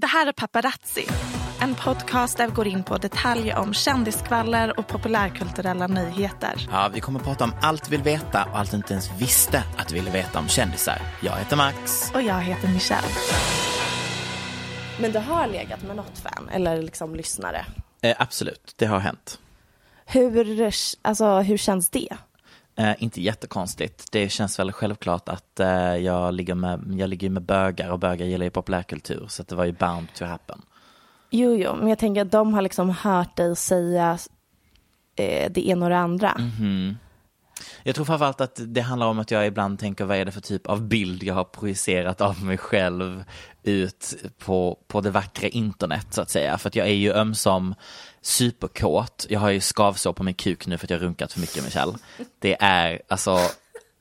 Det här är Paparazzi, en podcast där vi går in på detaljer om kändiskvaller och populärkulturella nyheter. Ja, vi kommer att prata om allt vi vill veta och allt du inte ens visste att du ville veta om kändisar. Jag heter Max. Och jag heter Michelle. Men du har legat med något fan eller liksom lyssnare? Eh, absolut, det har hänt. Hur, alltså, hur känns det? Eh, inte jättekonstigt. Det känns väl självklart att eh, jag, ligger med, jag ligger med bögar och bögar gillar ju populärkultur så det var ju bound to happen. Jo, jo, men jag tänker att de har liksom hört dig säga eh, det ena och det andra. Mm-hmm. Jag tror framförallt att det handlar om att jag ibland tänker vad är det för typ av bild jag har projicerat av mig själv ut på, på det vackra internet så att säga. För att jag är ju ömsom superkåt. Jag har ju skavsår på min kuk nu för att jag runkat för mycket Michelle. Det är alltså,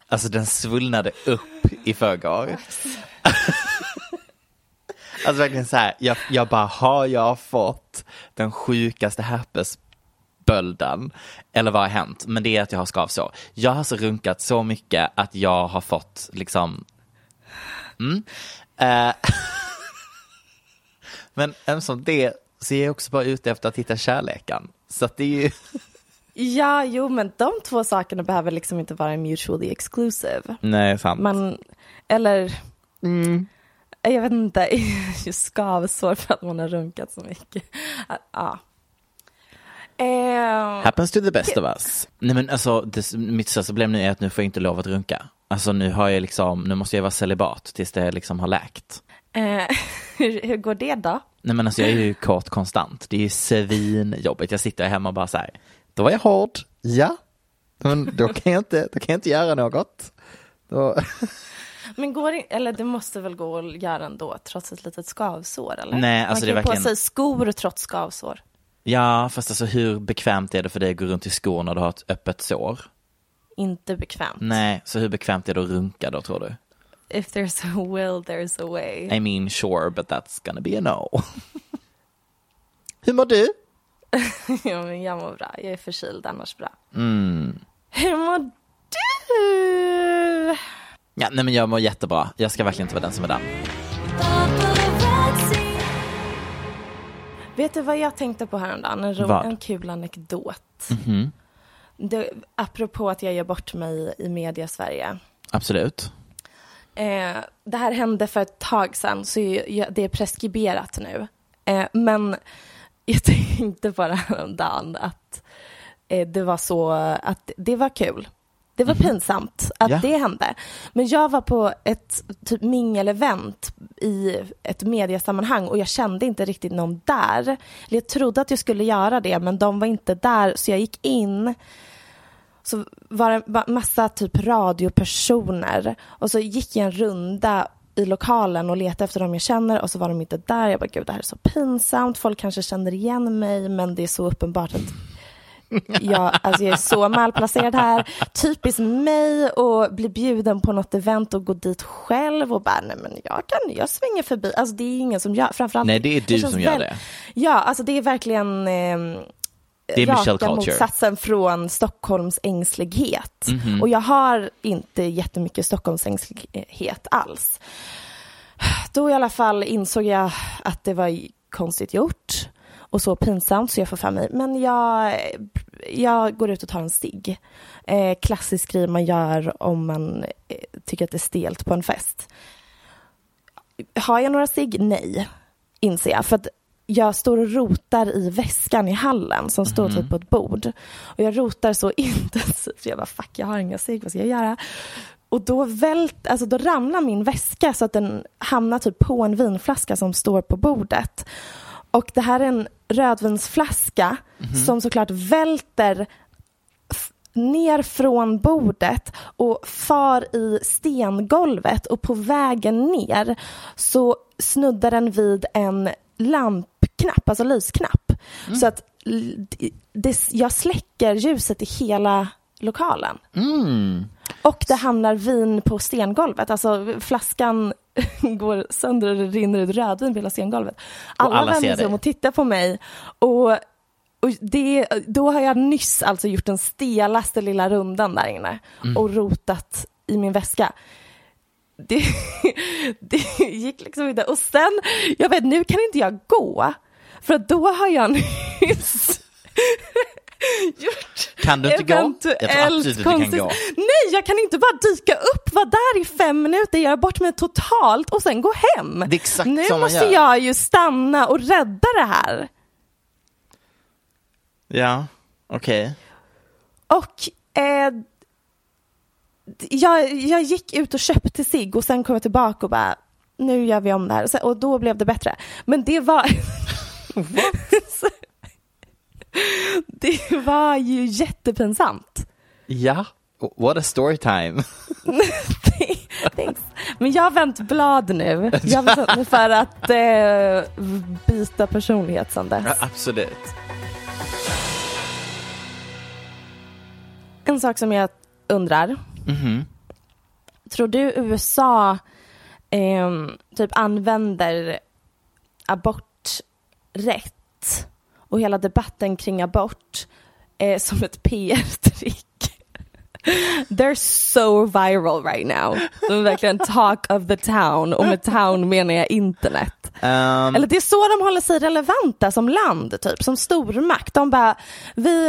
alltså den svullnade upp i förrgår. Alltså verkligen så här, jag, jag bara, har jag fått den sjukaste herpesbölden? Eller vad har hänt? Men det är att jag har skavsår. Jag har så runkat så mycket att jag har fått liksom, mm. Uh, men som det så är jag också bara ute efter att hitta kärleken. Så att det är ju... Ja, jo, men de två sakerna behöver liksom inte vara mutually exclusive. Nej, sant. Man, eller, mm. jag vet inte, just skavsår för att man har runkat så mycket. Ja. Uh, Happens to the best of us. Nej men alltså, det, mitt största problem nu är att nu får jag inte lov att runka. Alltså nu har jag liksom, nu måste jag vara celibat tills det liksom har läkt. Uh, hur, hur går det då? Nej men alltså jag är ju kort konstant. Det är ju svinjobbigt. Jag sitter hemma och bara så här, då var jag hård, ja. Men då kan jag inte, då kan jag inte göra något. Då... Men går det, eller det måste väl gå att göra ändå, trots ett litet skavsår? Eller? Nej, alltså Man kan det är verkligen... på sig skor trots skavsår. Ja, fast alltså hur bekvämt är det för dig att gå runt i skor när du har ett öppet sår? Inte bekvämt. Nej, så hur bekvämt är det att runka då tror du? If there's a will, there's a way. I mean sure, but that's gonna be a no. hur mår du? ja, men jag mår bra. Jag är förkyld, annars bra. Mm. Hur mår du? Ja, nej men jag mår jättebra. Jag ska verkligen inte vara den som är den. Vet du vad jag tänkte på häromdagen? En, ro- en kul anekdot. Mm-hmm. Det, apropå att jag gör bort mig i media Sverige. Absolut. Eh, det här hände för ett tag sedan, så det är preskriberat nu. Eh, men jag tänkte det häromdagen att eh, det var så, att det var kul. Det var mm. pinsamt att ja. det hände. Men jag var på ett typ mingelevent i ett mediasammanhang och jag kände inte riktigt någon där. Jag trodde att jag skulle göra det men de var inte där så jag gick in så var det massa typ radiopersoner och så gick jag en runda i lokalen och letade efter dem jag känner och så var de inte där. Jag bara, gud det här är så pinsamt. Folk kanske känner igen mig men det är så uppenbart att jag, alltså jag är så malplacerad här. Typiskt mig att bli bjuden på något event och gå dit själv och bara, nej men jag kan, jag svänger förbi. Alltså det är ingen som gör, framförallt. Nej, det är du känns som gör väl- det. Ja, alltså det är verkligen eh, Det är raka culture. motsatsen från Stockholms ängslighet. Mhm. Och jag har inte jättemycket Stockholms ängslighet alls. Då i alla fall insåg jag att det var konstigt gjort och så pinsamt så jag får för mig. Men jag, jag går ut och tar en cigg. Eh, klassisk grej man gör om man eh, tycker att det är stelt på en fest. Har jag några cigg? Nej, inser jag. För att jag står och rotar i väskan i hallen som står typ på ett bord. Och jag rotar så intensivt. Jag bara, fuck, jag har inga cigg, vad ska jag göra? Och då, vält, alltså då ramlar min väska så att den hamnar typ på en vinflaska som står på bordet. Och det här är en rödvinsflaska som såklart välter ner från bordet och far i stengolvet och på vägen ner så snuddar den vid en lampknapp, alltså lysknapp. Så att det, jag släcker ljuset i hela lokalen. Och det hamnar vin på stengolvet, alltså flaskan går sönder och det rinner ut rödvin på hela stengolvet. Alla, alla vänder sig om och tittar på mig och, och det, då har jag nyss alltså gjort den stelaste lilla rundan där inne och rotat i min väska. Det, det gick liksom inte. Och sen, jag vet nu kan inte jag gå för att då har jag nyss gjort Kan du inte gå? Jag tror absolut du kan gå. Nej, jag kan inte bara dyka upp, vara där i fem minuter, göra bort mig totalt och sen gå hem. Det är exakt nu man måste gör. jag ju stanna och rädda det här. Ja, okej. Och eh, jag, jag gick ut och köpte cigg och sen kom jag tillbaka och bara, nu gör vi om det här. Och då blev det bättre. Men det var... det var ju jättepinsamt. Ja, what a story time. Thanks. Men jag har vänt blad nu. Jag har bestämt mig för att eh, byta personlighet sen dess. Ja, absolut. En sak som jag undrar. Tror du USA ehm, typ använder aborträtt och hela debatten kring abort eh, som ett PR-trick? They're so viral right now. De är verkligen talk of the town och med town menar jag internet. Ehm, Eller det är så de håller sig relevanta som land, typ som stormakt. De bara, vi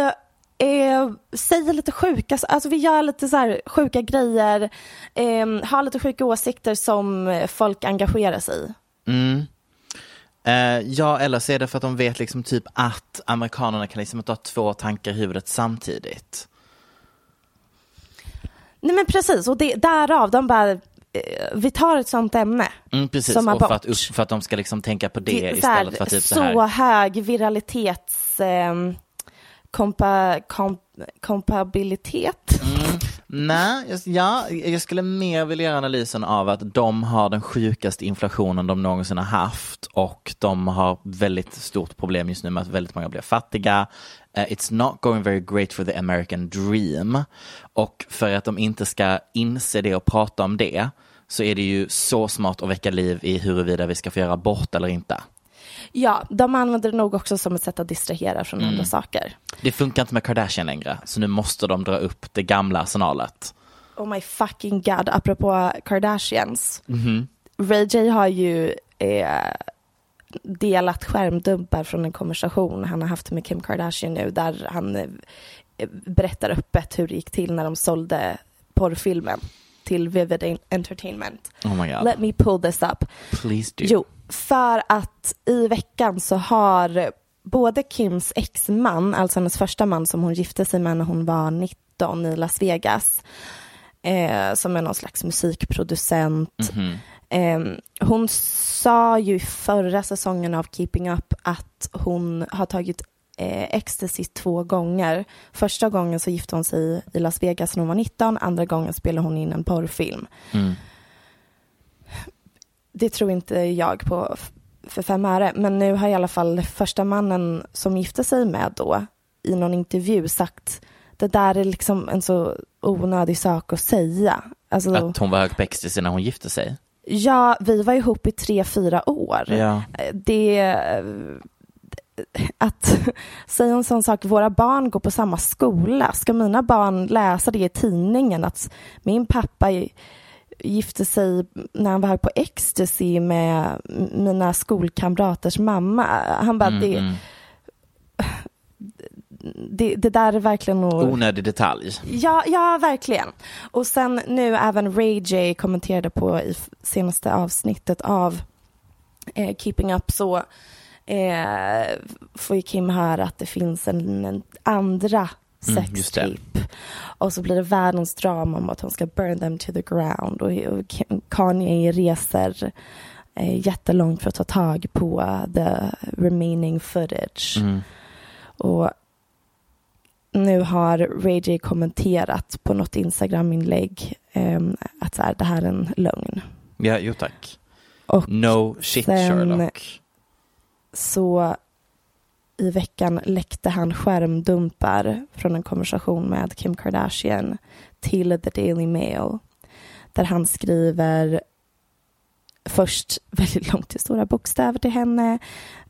eh, säger lite sjuka, alltså vi gör lite så här sjuka grejer, eh, har lite sjuka åsikter som folk engagerar sig i. Mm. Eh, ja, eller så är det för att de vet liksom typ att amerikanerna kan liksom inte ha två tankar i huvudet samtidigt. Nej men precis, och det, därav, de bara, eh, vi tar ett sånt ämne. Mm, precis, Som och för abort. att, för att de ska liksom tänka på det, Det så här, istället för typ så så här. hög viralitets... Eh, kompa, kom, kompabilitet. Nej, jag- ja, jag skulle mer vilja göra analysen av att de har den sjukaste inflationen de någonsin har haft och de har väldigt stort problem just nu med att väldigt många blir fattiga. Uh, It's not going very great for the American dream. Och för att de inte ska inse det och prata om det så är det ju så smart att väcka liv i huruvida vi ska få göra abort eller inte. Ja, de använder det nog också som ett sätt att distrahera från Mm. andra saker. Det funkar inte med Kardashian längre, så nu måste de dra upp det gamla arsenalet. Oh my fucking god, apropå Kardashians. Mhm. Ray J har ju eh, delat skärmdumpar från en konversation han har haft med Kim Kardashian nu där han eh, berättar öppet hur det gick till när de sålde porrfilmen till Vivid Entertainment. Oh my god. Let me pull this up. Please do. Jo, för att i veckan så har både Kims exman, alltså hennes första man som hon gifte sig med när hon var 19 i Las Vegas, eh, som är någon slags musikproducent. Eh, hon sa ju förra säsongen av Keeping Up att hon har tagit eh, ecstasy två gånger. Första gången så gifte hon sig i Las Vegas när hon var 19, andra gången spelade hon in en porrfilm. Det tror inte jag på för fem öre, men nu har i alla fall första mannen som gifte sig med då i någon intervju sagt det där är liksom en så onödig sak att säga. Alltså, Att hon var hög på ecstasy när hon gifte sig. Ja, vi var ihop i tre, fyra år. Ja. Det... Att säga en sån sak, våra barn går på samma skola. Ska mina barn läsa det i tidningen att min pappa gifte sig när han var hög på ecstasy med mina skolkamraters mamma. Han bara, Mm, det, mm. det, det där är verkligen nog... Onödig detalj. Ja, ja, verkligen. Och sen nu även Ray J kommenterade på i senaste avsnittet av eh, Keeping Up så eh, får ju Kim höra att det finns en, en andra Mm, just det. sextape. och så blir det världens drama om att hon ska burn them to the ground. Och, Kanye reser eh, jättelångt för att ta tag på the remaining footage. Mm. Och nu har Ray J kommenterat på något Instagram-inlägg ehm, att så här, det här är en lögn. Ja, jo tack. Och No shit Sherlock. så i veckan läckte han skärmdumpar från en konversation med Kim Kardashian till The Daily Mail. Där han skriver först väldigt långt i stora bokstäver till henne.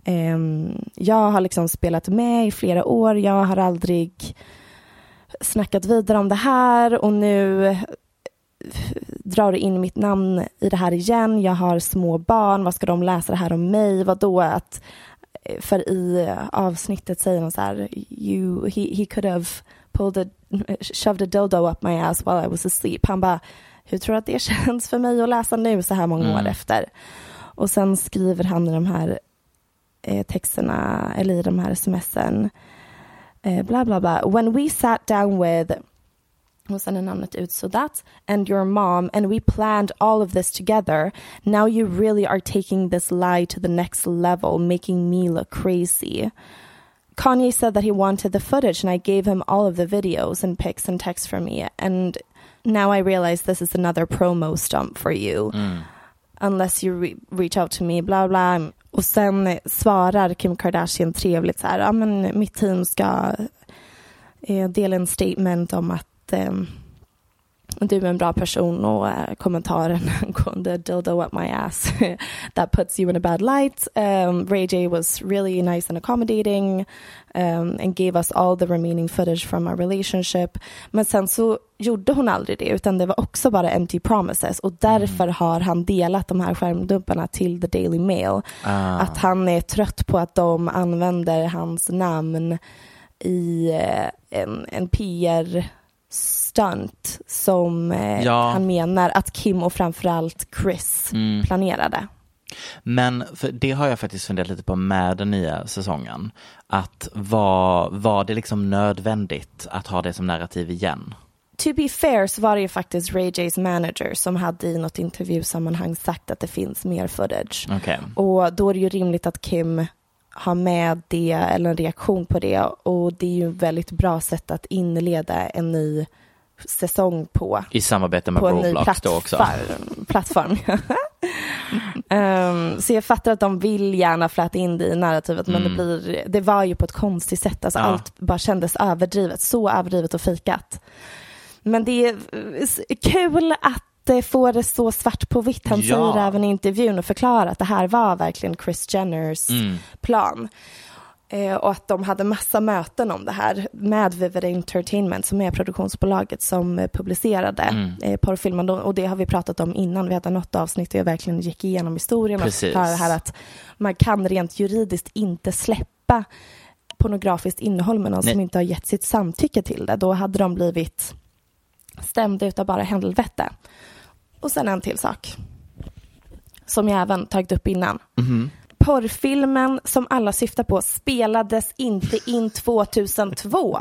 Ehm, jag har liksom spelat med i flera år. Jag har aldrig snackat vidare om det här och nu drar du in mitt namn i det här igen. Jag har små barn. Vad ska de läsa det här om mig? Vad då att för i avsnittet säger han så här you, he, he could have pulled a, shoved a dildo up my ass while I was asleep. Han bara, hur tror du att det känns för mig att läsa nu så här många år Mm. efter? Och sen skriver han i de här eh, texterna, eller i de här smsen, eh, bla bla bla. When we sat down with och sen är namnet ut, so that and your mom and we planned all of this together. Now you really are taking this lie to the next level, making me look crazy. Kanye said that he wanted the footage and I gave him all of the videos and pics and texts from me. And now I realize this is another promo stump for you. Unless you re- reach out to me, bla bla. Och sen svarar Kim Kardashian trevligt så här, ja men mitt team ska eh, dela en statement om att eh, du är en bra person och eh, kommentaren angående dildo up my ass that puts you in a bad light. Um, Ray J was really nice and accommodating um, and gave us all the remaining footage from our relationship. Men sen så gjorde hon aldrig det utan det var också bara empty promises och därför har han delat de här skärmdumparna till The Daily Mail. Ah. Att han är trött på att de använder hans namn i eh, en, en PR-stunt som eh, Ja. han menar att Kim och framförallt Chris Mm. planerade. Men för det har jag faktiskt funderat lite på med den nya säsongen. Att var, var det liksom nödvändigt att ha det som narrativ igen? To be fair så var det ju faktiskt Ray J's manager som hade i något intervjusammanhang sagt att det finns mer footage. Okej. Och då är det ju rimligt att Kim har med det eller en reaktion på det och det är ju ett väldigt bra sätt att inleda en ny säsong på. I samarbete med på en ny Roblox då också. plattform. Ehm, så jag fattar att de vill gärna fläta in det i narrativet men det, blir, det var ju på ett konstigt sätt. Alltså Mm. Ja. Allt bara kändes överdrivet, så överdrivet och fikat. Men det är kul att eh, få det så svart på vitt. Han Ja. säger även i intervjun och förklarar att det här var verkligen Chris Jenners Mm. plan. Eh, och att de hade massa möten om det här med Vivid Entertainment som är produktionsbolaget som eh, publicerade Mm. eh, porrfilmen. Och det har vi pratat om innan. Vi hade något avsnitt där jag verkligen gick igenom historien och Precis. förklarade det här att man kan rent juridiskt inte släppa pornografiskt innehåll med någon Nej. som inte har gett sitt samtycke till det. Då hade de blivit stämda utav bara helvete. Och sen en till sak. Som jag även tagit upp innan. Porrfilmen som alla syftar på spelades inte in 2002.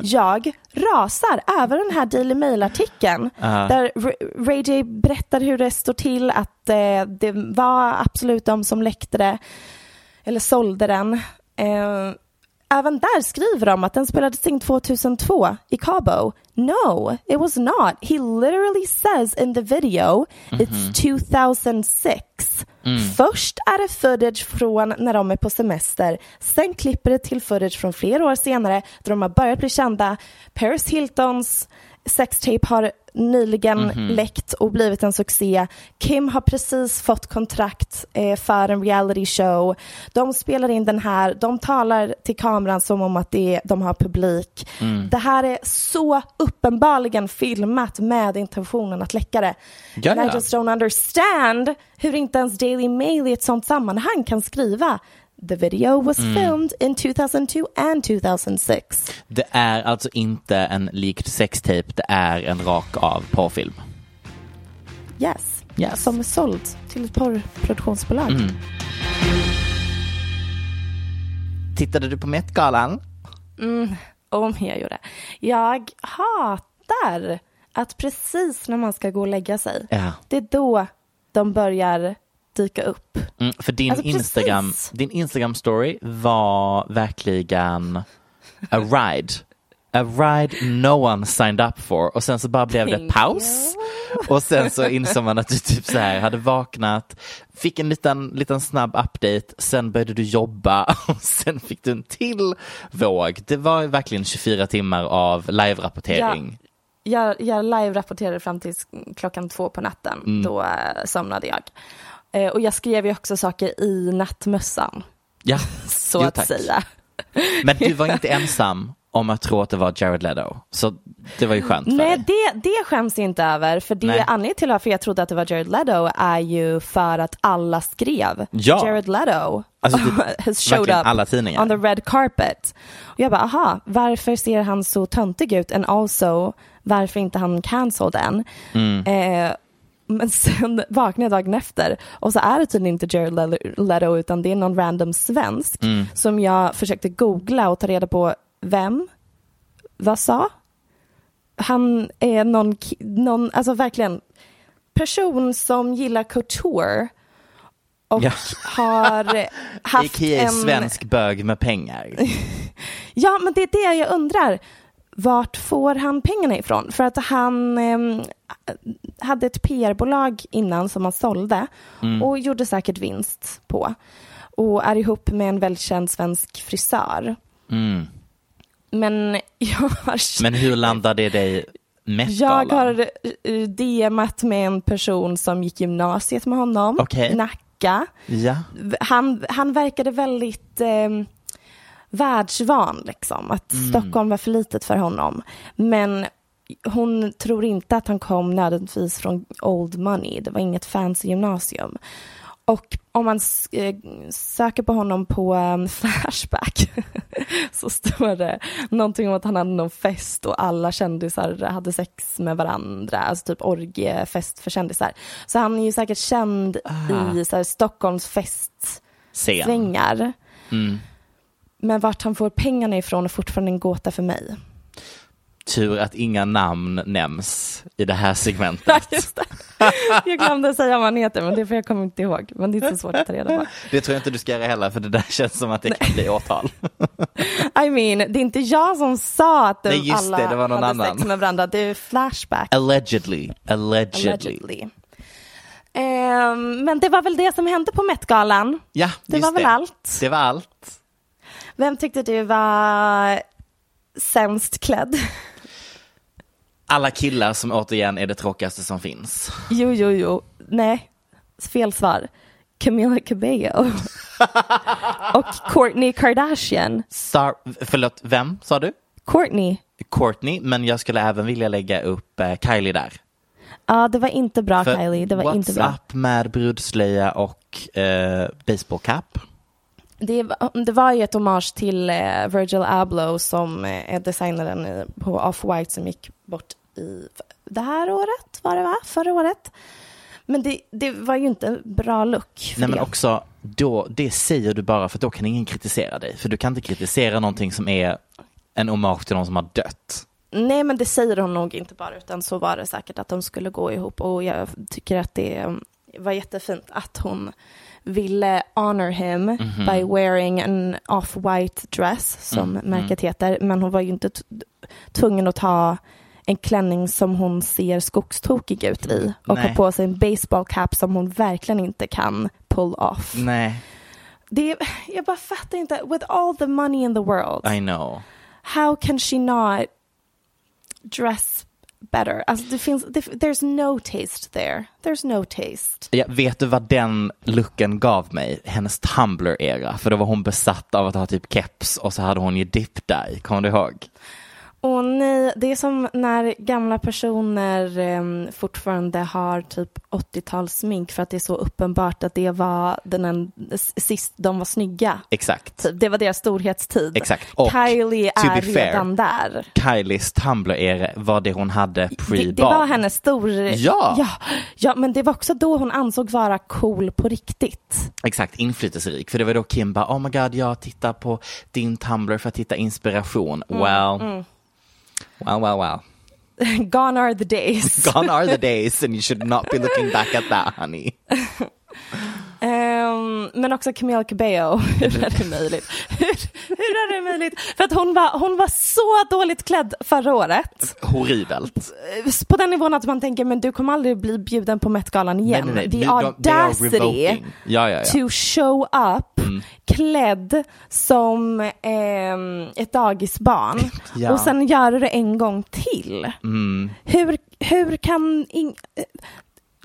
Jag rasar över den här Daily Mail-artikeln Ja. där Ray J berättar hur det står till att eh, det var absolut de som läckte det eller sålde den. Eh, även där skriver de att den spelades in 2002 i Cabo. No, it was not. He literally says in the video it's 2006. Först är det footage från när de är på semester, sen klipper det till footage från flera år senare då de har börjat bli kända. Paris Hiltons sextape har nyligen läckt och blivit en succé. Kim har precis fått kontrakt eh, för en reality show. De spelar in den här, de talar till kameran som om att det, de har publik. Det här är så uppenbarligen filmat med intentionen att läcka det. Ja, And I just don't understand hur inte ens Daily Mail i ett sånt sammanhang kan skriva The video was filmed in 2002 and 2006. Det är alltså inte en likt sextape, det är en rak av porrfilm. Yes. Yes. Som är såld till ett porrproduktionsbolag. Mm. Tittade du på Met-galan? Om jag gjorde. Jag hatar att precis när man ska gå och lägga sig, Ja. det är då de börjar dyka upp. Mm, för din Alltså, precis. Instagram, din Instagram story var verkligen a ride. A ride no one signed up for och sen så bara blev det paus. Och sen så insåg man att du typ så här hade vaknat, fick en liten, liten snabb update, sen började du jobba och sen fick du en till våg. Det var verkligen 24 timmar av live-rapportering. Jag, jag live-rapporterade fram till klockan två på natten. Mm. Då eh, somnade jag. Eh, och jag skrev ju också saker i nattmössan, Ja, så Jo, att tack. säga. Men du var inte ensam om att tro att det var Jared Leto. Så det var ju skönt för Nej, dig. det, det skäms jag inte över. För det Nej. anledningen till varför jag trodde att det var Jared Leto är ju för att alla skrev Ja. Jared Leto Alltså, has showed up alla tidningar. on the red carpet. Och jag bara, aha, varför ser han så töntig ut? And also, varför inte han cancelled än? Mm. Eh, men sen vaknade jag dagen efter och så är det tydligen inte Jared Le- Leto utan det är någon random svensk Mm. som jag försökte googla och ta reda på vem, vad sa? Han är någon, någon alltså verkligen person som gillar couture och Ja. har haft A.k.a. en... svensk bög med pengar. Ja, men det är det jag undrar. Vart får han pengarna ifrån? För att han ehm, hade ett PR-bolag innan som han sålde och gjorde säkert vinst på. Och är ihop med en väldigt känd svensk frisör. Mm. Men jag har, Men hur landar det dig jag Met-galan? har eh, DMat med en person som gick gymnasiet med honom i Nacka. Ja. han, han verkade väldigt eh, världsvan, liksom. Att Mm. Stockholm var för litet för honom. Men hon tror inte att han kom nödvändigtvis från Old Money. Det var inget fancy gymnasium. Och om man eh, söker på honom på um, Flashback så står det någonting om att han hade någon fest och alla kändisar hade sex med varandra, alltså typ orgiefest för kändisar. Så han är ju säkert känd i så här, Stockholms festsvängar. Mm. Men vart han får pengarna ifrån är fortfarande en gåta för mig. Tur att inga namn nämns i det här segmentet. det. Jag glömde säga vad han heter, men det för jag kommer inte ihåg. Men det är inte så svårt att ta reda på. Det tror jag inte du ska göra heller, för det där känns som att det kan bli åtal. I mean, det är inte jag som sa att Nej, just alla det, det var någon hade annan. sex med varandra. Det är Flashback. Allegedly. Allegedly. Allegedly. Ehm, men det var väl det som hände på Met-galan. Ja, Det var väl allt. Det var allt. Vem tyckte du var sämst klädd? Alla killar som återigen är det tråkigaste som finns. Jo, jo, jo. Nej, fel svar. Camila Cabello. och Kourtney Kardashian. Sar förlåt, vem sa du? Kourtney. Courtney, men jag skulle även vilja lägga upp eh, Kylie där. Ja, det var inte bra För Kylie. Det var what's inte bra. up med brudslöja och eh, baseballcap? Det var, det var ju ett hommage till eh, Virgil Abloh som eh, är designaren i- på Off-White som gick bort i det här året, var det va? Förra året. Men det, det var ju inte en bra look Nej men det. också, då, det säger du bara för då kan ingen kritisera dig. För du kan inte kritisera någonting som är en hommage till någon som har dött. Nej, men det säger hon nog inte bara, utan så var det säkert att de skulle gå ihop. Och jag tycker att det eh, var jättefint att hon ville honor him Mhm. by wearing an off-white dress, som Mm, märket heter. Men hon var ju inte tvungen att ta en klänning som hon ser skogstokig ut i och Nej. ha på sig en baseball cap som hon verkligen inte kan pull off. Nej, Det jag bara fattar inte, with all the money in the world, I know. how can she not dress better? Alltså det finns, det, there's no taste there. There's no taste. Ja, vet du vad den looken gav mig? Hennes Tumblr-era. För då var hon besatt av att ha typ keps och så hade hon ju dip dye. Kommer du ihåg? Och nej, det är som när gamla personer em, fortfarande har typ 80-talssmink för att det är så uppenbart att det var den en, sist de var snygga. Exakt. Typ, det var deras storhetstid. Exakt. Och Kylie är fair, redan där. Kylies Tumblr-era var det hon hade Det, pre-barn. det var hennes stor... Ja. ja! Ja, men det var också då hon ansåg vara cool på riktigt. Exakt, inflytelserik. För det var då Kim bara, oh my god, jag tittar på din Tumblr för att hitta inspiration. Mm, well, well, well, well. Gone are the days. Gone are the days and you should not be looking back at that, honey. Ehm, men också Camila Cabello, hur är det möjligt? Hur, hur är det möjligt? För att hon var, hon var så dåligt klädd förra året. Horribelt. Eh, På den nivån att man tänker, men du kommer aldrig bli bjuden på Met-galan igen. Nej, nej, nej. The audacity. Ja, ja, ja. to show up klädd som ehm, ett dagisbarn Ja. och sen göra det en gång till. Hur, hur kan... In- eh,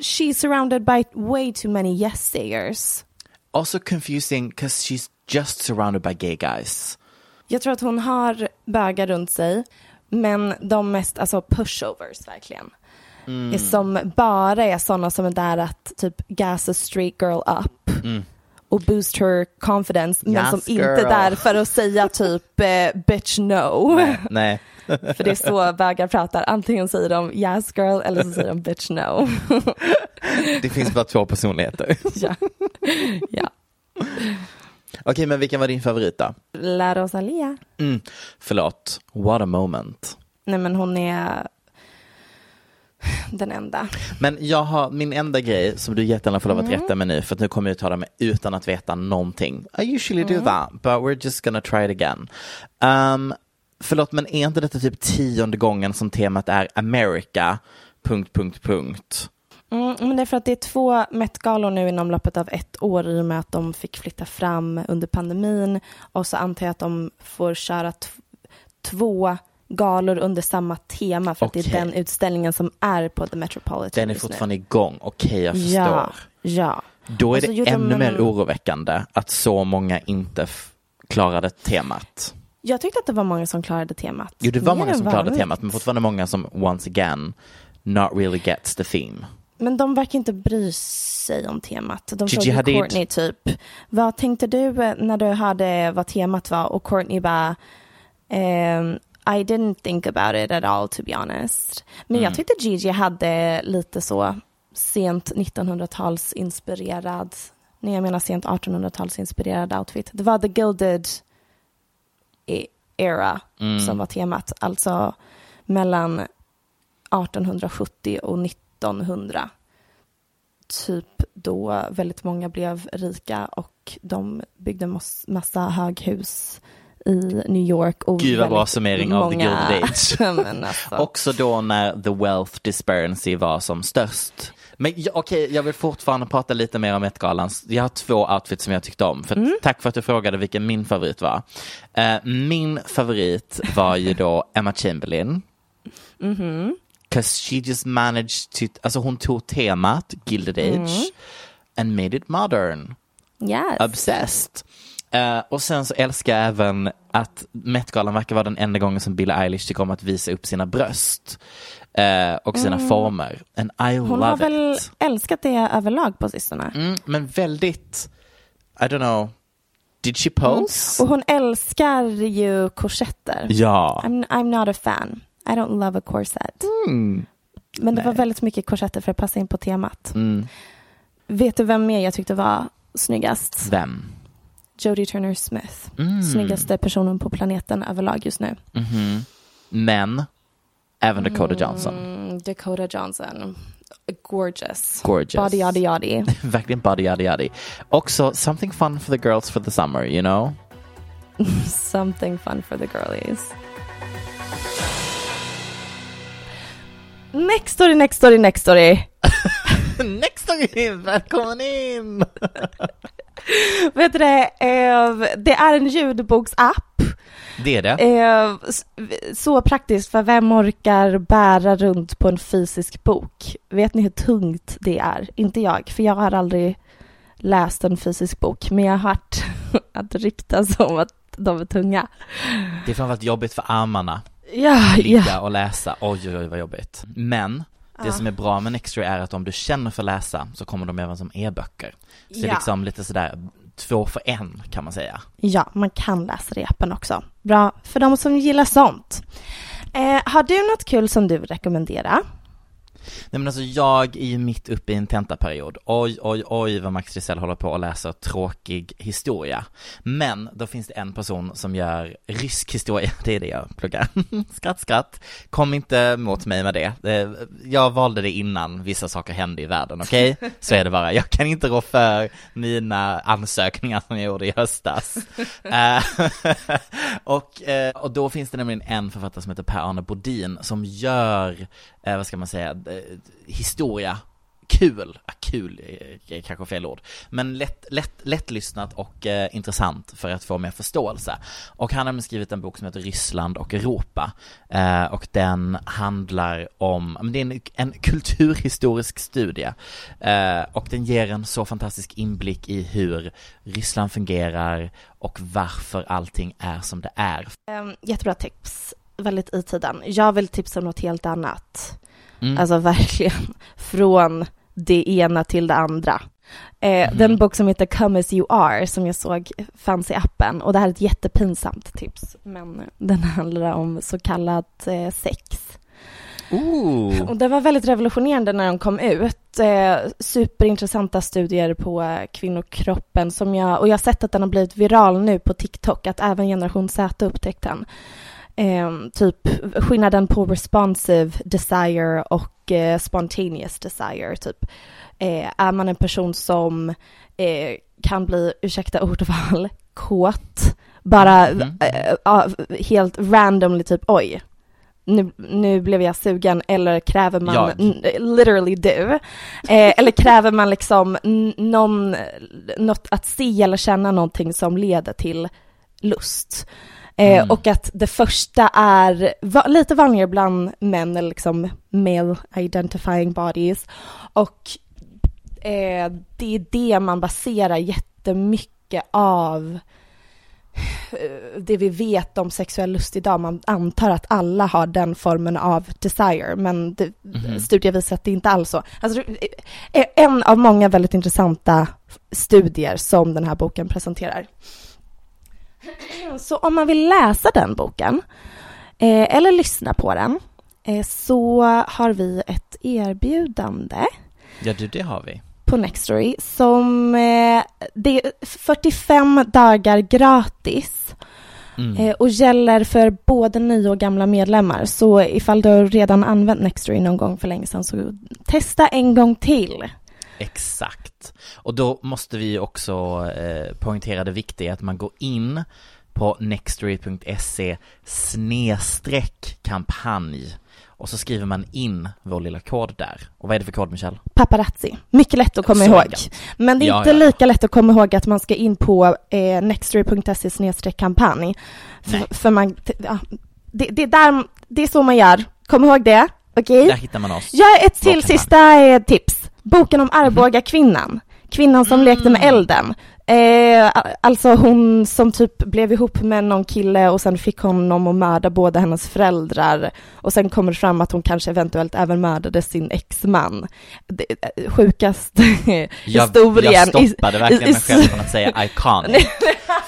She's surrounded by way too many yes sayers. Also confusing because she's just surrounded by gay guys. Jag tror att hon har bögar runt sig, men de mest alltså pushovers verkligen. Är som bara är sådana som är där att typ gas a straight girl up och boost her confidence, men Yes, som inte girl. är där för att säga typ eh, bitch no. Nej. För det är så bögar pratar, antingen säger de yes girl eller så säger de bitch no. Det finns bara två personligheter. ja. ja. Okej, men vilken var din favorit då? La Rosalia. Mm. Förlåt, what a moment. Nej men hon är den enda. Men jag har min enda grej som du jättegärna får lov att rätta mig nu för att nu kommer jag uttala mig utan att veta någonting. I usually do that but we're just gonna try it again. Um, förlåt men är inte detta typ tionde gången som temat är America, punkt, punkt, punkt. Mm, men det är för att det är två Met-galor nu inom loppet av ett år i och med att de fick flytta fram under pandemin och så antar jag att de får köra två galor under samma tema för att det är den utställningen som är på The Metropolitan Den är just nu. fortfarande igång, okej jag förstår. Ja, ja. Då är det ännu de mer oroväckande att så många inte klarade temat. Jag tyckte att det var många som klarade temat. Jo, det var Mer många som klarade vanligt. temat, men fortfarande många som once again not really gets the theme. Men de verkar inte bry sig om temat. De Gigi frågade. Courtney typ, vad tänkte du eh, när du hörde vad temat var? Och Courtney bara, ehm, I didn't think about it at all to be honest. Men Mm. jag tyckte Gigi hade lite så sent 1900-tals inspirerad, nej jag menar sent 1800-tals inspirerad outfit. Det var the gilded era Mm. som var temat, alltså mellan 1870 och 1900. Typ då väldigt många blev rika och de byggde mass- massa höghus i New York. Och Gud, vad bra summering av the många- Gilded Age. Alltså. Också då när the wealth disparity var som störst. Men okej, jag vill fortfarande prata lite mer om Met-galan. Jag har två outfits som jag tyckte om. För att- Tack för att du frågade vilken min favorit var. Eh, min favorit var ju då Emma Chamberlain. Cause she just managed to, alltså hon tog temat Gilded Age and made it modern. yes. Obsessed. Eh, och sen så älskar jag även att Met-galan verkar vara den enda gången som Billie Eilish tycker om att visa upp sina bröst eh, och sina former. And I Mm. Hon love har väl it. älskat det överlag på sistone. Mm, men väldigt, I don't know, did she pose? Och hon älskar ju korsetter. Ja. I'm, I'm not a fan. I don't love a corset. Men det var väldigt mycket korsetter för att passa in på temat. Mm. Vet du vem mer jag tyckte var snyggast? Vem? Jodie Turner Smith. Mm. Snyggaste personen på planeten överlag just nu. Mhm. Men, även Dakota Johnson. Mm, Dakota Johnson. Gorgeous. Gorgeous. Body yadi yadi. Verkligen body yadi yadi. Också something fun for the girls for the summer, you know? Something fun for the girlies. Next story, next story, next story. Nextory, välkommen in! Vet du det, eh, det är en ljudboksapp. Det är det. Eh, så praktiskt, för vem orkar bära runt på en fysisk bok? Vet ni hur tungt det är? Inte jag, för jag har aldrig läst en fysisk bok, men jag har hört att ryktas om att de är tunga. Det är framförallt jobbigt för armarna, Ja, ligga ja. och läsa. Oj, oj, oj vad jobbigt. Men det Ja. som är bra med Nextory är att om du känner för läsa så kommer de även som e-böcker. Så det är Ja. liksom lite sådär två för en kan man säga. Ja, man kan läsa repen också. Bra för de som gillar sånt. Eh, har du något kul som du vill rekommendera? Nej men alltså jag är ju mitt uppe i en tentaperiod. Oj, oj, oj vad Max Risell håller på och läser tråkig historia. Men då finns det en person som gör rysk historia, det är det jag pluggar. skratt, skratt. Kom inte mot mig med det. Eh, Jag valde det innan vissa saker hände i världen, okej? Så är det bara. Jag kan inte rå för mina ansökningar som jag gjorde i höstas. Eh, och, eh, och då finns det nämligen en författare som heter Per-Arne Bodin som gör, vad ska man säga, Eh, historia kul, kul är- kanske fel ord, men lätt, lätt, lättlyssnat och eh, intressant för att få mer förståelse. Och han har skrivit en bok som heter Ryssland och Europa, eh, och den handlar om, men det är en, en kulturhistorisk studie, eh, och den ger en så fantastisk inblick i hur Ryssland fungerar och varför allting är som det är. Ehm, jättebra tips. Väldigt i tiden. Jag vill tipsa om något helt annat. Mm. Alltså verkligen från det ena till det andra. Eh, Mhm. Den bok som heter Come As You Are som jag såg fanns i appen och det här är ett jättepinsamt tips men den handlar om så kallat eh, sex. Ooh. Och den var väldigt revolutionerande när den kom ut. Eh, superintressanta studier på kvinnokroppen som jag, och jag har sett att den har blivit viral nu på TikTok, att även generation Z upptäckt den. Eh, typ skillnaden på responsive desire och eh, spontaneous desire. Typ. Eh, är man en person som eh, kan bli, ursäkta ordval, kåt, bara av- helt randomly typ oj, nu, nu blev jag sugen eller kräver man literally du? Eh, eller kräver man liksom någon, något att se eller känna någonting som leder till lust? Eh, Mm. Och att det första är va- lite vanligare bland män, eller liksom male identifying bodies. Och eh, det är det man baserar jättemycket av eh, det vi vet om sexuell lust idag. Man antar att alla har den formen av desire, men det, Mhm. studier visar att det inte alls så. Alltså, eh, en av många väldigt intressanta studier som den här boken presenterar. Så om man vill läsa den boken eh, eller lyssna på den eh, så har vi ett erbjudande Ja du, det har vi. på Nextory som eh, det är 45 dagar gratis Mm. eh, och gäller för både nya och gamla medlemmar. Så ifall du redan använt Nextory någon gång för länge sedan så testa en gång till. Exakt. Och då måste vi också eh, poängtera det viktiga att man går in på nextory.se snedstreck kampanj och så skriver man in vår lilla kod där. Och vad är det för kod Michelle? Paparazzi. Mycket lätt att komma Så ihåg. enkelt. Men det är Ja, inte ja, lika lätt att komma ihåg att man ska in på eh, nextory.se kampanj. För, för man, ja, det, det, är där, det är så man gör. Kom ihåg det, okej? Där hittar man oss. Har ett till sista eh, tips. Boken om Arboga kvinnan. Kvinnan som lekte med elden. Eh, alltså hon som typ blev ihop med någon kille och sen fick honom att mörda båda hennes föräldrar. Och sen kommer det fram att hon kanske eventuellt även mördade sin exman. Det, eh, sjukaste Jag, historien. jag stoppade i- verkligen i- mig själv från att säga iconic.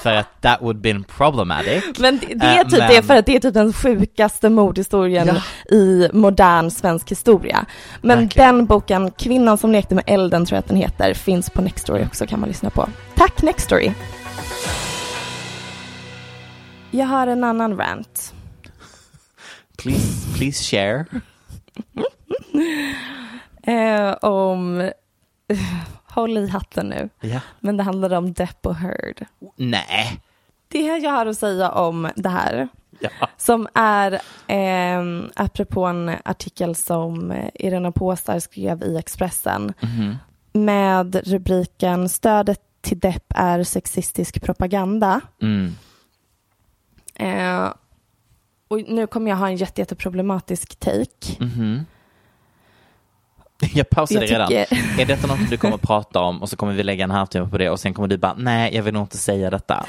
för att that would been problematic. Men det, det är Eh, typ men- det för att det är typ den sjukaste mordhistorien Ja. i modern svensk historia. Men Verkligen. den boken, Kvinnan som lekte med elden tror jag att den heter, finns på Nextory också kan man lyssna på. Tack Nextory! Jag har en annan rant. Please, please share. Eh, om, håll i hatten nu, Ja. men det handlar om Depp och Heard. Nej. Det jag har att säga om det här Ja. Som är eh, apropå en artikel som Irena Påsar skrev i Expressen Mhm. med rubriken Stödet till Depp är sexistisk propaganda. Mm. Eh, och nu kommer jag ha en jätte, jätteproblematisk take. Mhm. Jag pausade Jag redan. tycker- Är detta något du kommer prata om och så kommer vi lägga en halvtimme på det och sen kommer du bara, nej jag vill nog inte säga detta.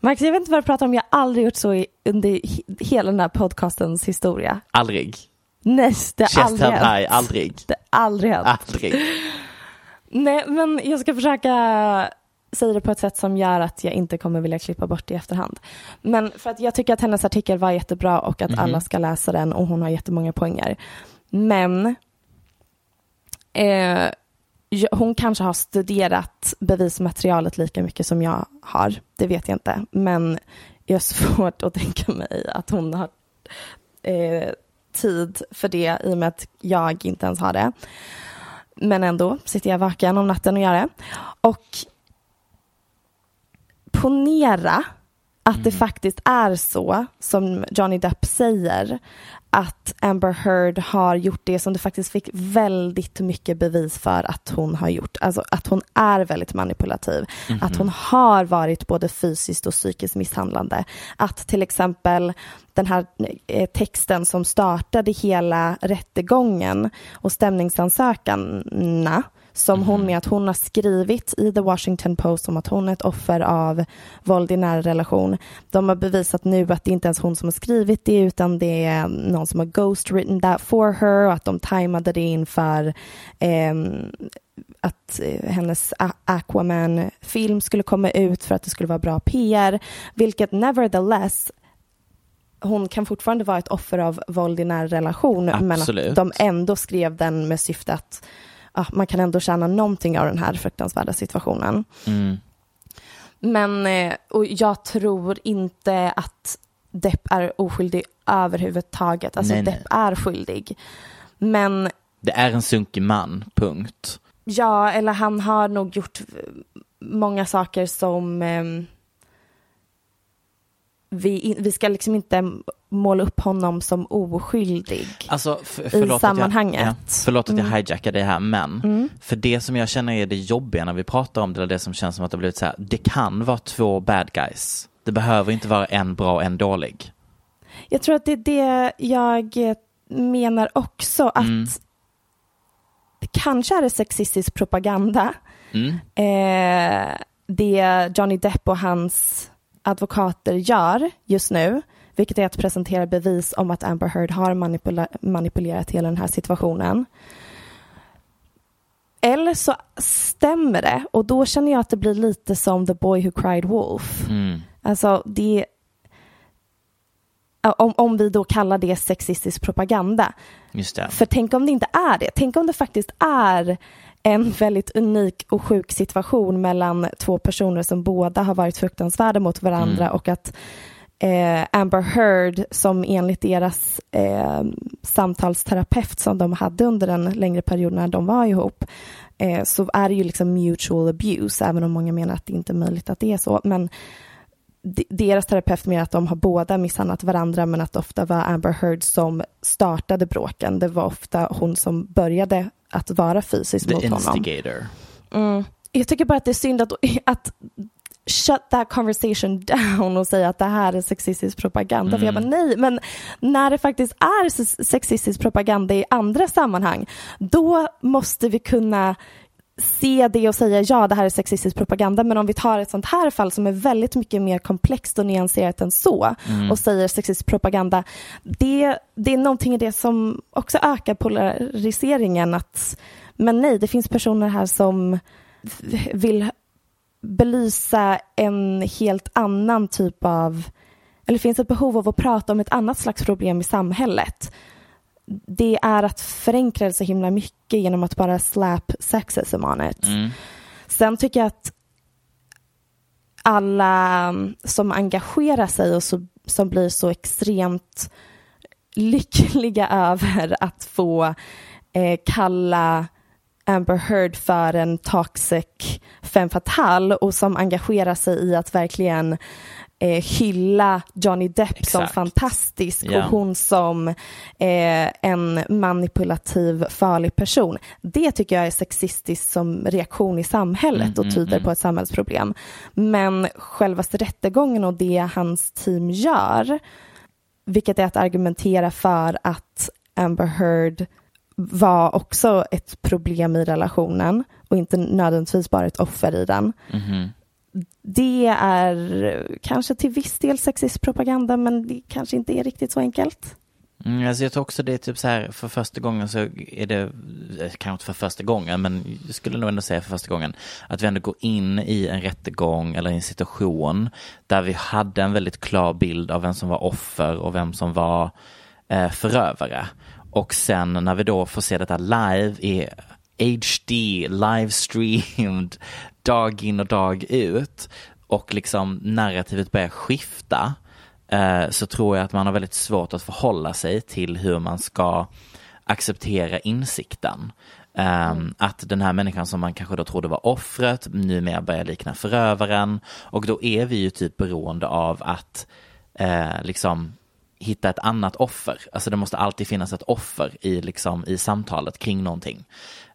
Max, jag vet inte vad du pratar om. Jag har aldrig gjort så i, under he- hela den här podcastens historia. Aldrig. Nej, det har aldrig held high, hänt. aldrig. Det har aldrig hänt. Aldrig. Nej, men jag ska försöka säga det på ett sätt som gör att jag inte kommer vilja klippa bort det i efterhand. Men för att jag tycker att hennes artikel var jättebra och att Mhm. alla ska läsa den och hon har jättemånga poänger. Men eh, hon kanske har studerat bevismaterialet lika mycket som jag har. Det vet jag inte. Men jag har svårt att tänka mig att hon har eh, tid för det i och med att jag inte ens har det. Men ändå sitter jag vaken om natten och gör det. Och ponera att det faktiskt är så som Johnny Depp säger att Amber Heard har gjort det som det faktiskt fick väldigt mycket bevis för att hon har gjort. Alltså att hon är väldigt manipulativ. Att hon har varit både fysiskt och psykiskt misshandlande. Att till exempel den här eh, texten som startade hela rättegången och stämningsansökan som hon med att hon har skrivit i The Washington Post om att hon är ett offer av våld i nära relation. De har bevisat nu att det inte ens hon som har skrivit det utan det är någon som har ghost written that for her och att de tajmade det inför ehm, att eh, hennes A- Aquaman-film skulle komma ut för att det skulle vara bra PR, vilket nevertheless hon kan fortfarande vara ett offer av våld i nära relation men Absolut. att de ändå skrev den med syfte att ja, man kan ändå tjäna någonting av den här fruktansvärda situationen. Mm. Men eh, och jag tror inte att Depp är oskyldig överhuvudtaget. Alltså Nej, nej. Depp är skyldig. Men Det är en sunkig man, punkt. ja, eller han har nog gjort många saker som ehm, vi, vi ska liksom inte måla upp honom som oskyldig. Alltså, f- förlåt sammanhanget. Att jag, ja, förlåt att jag Mm. hijackar det här, men Mm. för det som jag känner är det jobbiga när vi pratar om det, eller det som känns som att det har blivit så här, det kan vara två bad guys. Det behöver inte vara en bra och en dålig. Jag tror att det är det jag eh, menar också, att Mm. det kanske är det sexistisk propaganda. Mm. Eh, det Johnny Depp och hans advokater gör just nu, vilket är att presentera bevis om att Amber Heard har manipula- manipulerat hela den här situationen. Eller så stämmer det och då känner jag att det blir lite som The Boy Who Cried Wolf. Mm. Alltså det om, om vi då kallar det sexistisk propaganda. För tänk om det inte är det. Tänk om det faktiskt är en väldigt unik och sjuk situation mellan två personer som båda har varit fruktansvärda mot varandra Mm. och att eh, Amber Heard som enligt deras eh, samtalsterapeut som de hade under en längre period när de var ihop eh, så är det ju liksom mutual abuse även om många menar att det inte är möjligt att det är så. Men de- deras terapeut menar att de har båda misshandlat varandra men att det ofta var Amber Heard som startade bråken. Det var ofta hon som började att vara fysisk The mot honom. instigator. Mm. Jag tycker bara att det är synd att, att shut that conversation down och säga att det här är sexistisk propaganda. För jag bara nej, men när det faktiskt är sexistisk propaganda i andra sammanhang, då måste vi kunna se det och säga ja, det här är sexistisk propaganda. Men om vi tar ett sånt här fall som är väldigt mycket mer komplext och nyanserat än så och säger sexistisk propaganda, det, det är någonting i det som också ökar polariseringen. Att, men nej, det finns personer här som vill belysa en helt annan typ av, eller finns ett behov av att prata om ett annat slags problem i samhället. Det är att förenkla det så himla mycket genom att bara slap sexism on it. Mm. Sen tycker jag att alla mm, som engagerar sig och så, som blir så extremt lyckliga över att få eh, kalla Amber Heard för en toxic femme fatale och som engagerar sig i att verkligen eh, hylla Johnny Depp som Exakt. fantastisk Ja. och hon som eh, en manipulativ, farlig person. Det tycker jag är sexistiskt som reaktion i samhället och tyder på ett samhällsproblem. Men självaste rättegången och det hans team gör, vilket är att argumentera för att Amber Heard var också ett problem i relationen och inte nödvändigtvis bara ett offer i den. Det är eh, kanske till viss del sexistpropaganda men det kanske inte är riktigt så enkelt. Mm, alltså jag tror också det är typ så här, för första gången så är det, eh, kanske inte för första gången, men jag skulle nog ändå säga för första gången, att vi ändå går in i en rättegång eller i en situation där vi hade en väldigt klar bild av vem som var offer och vem som var eh, förövare. Och sen när vi då får se detta live i HD, livestreamed, dag in och dag ut och liksom narrativet börjar skifta eh, så tror jag att man har väldigt svårt att förhålla sig till hur man ska acceptera insikten. Ehm, Att den här människan som man kanske då trodde var offret numera börjar likna förövaren och då är vi ju typ beroende av att eh, liksom hitta ett annat offer. Alltså det måste alltid finnas ett offer i, liksom, i samtalet kring någonting.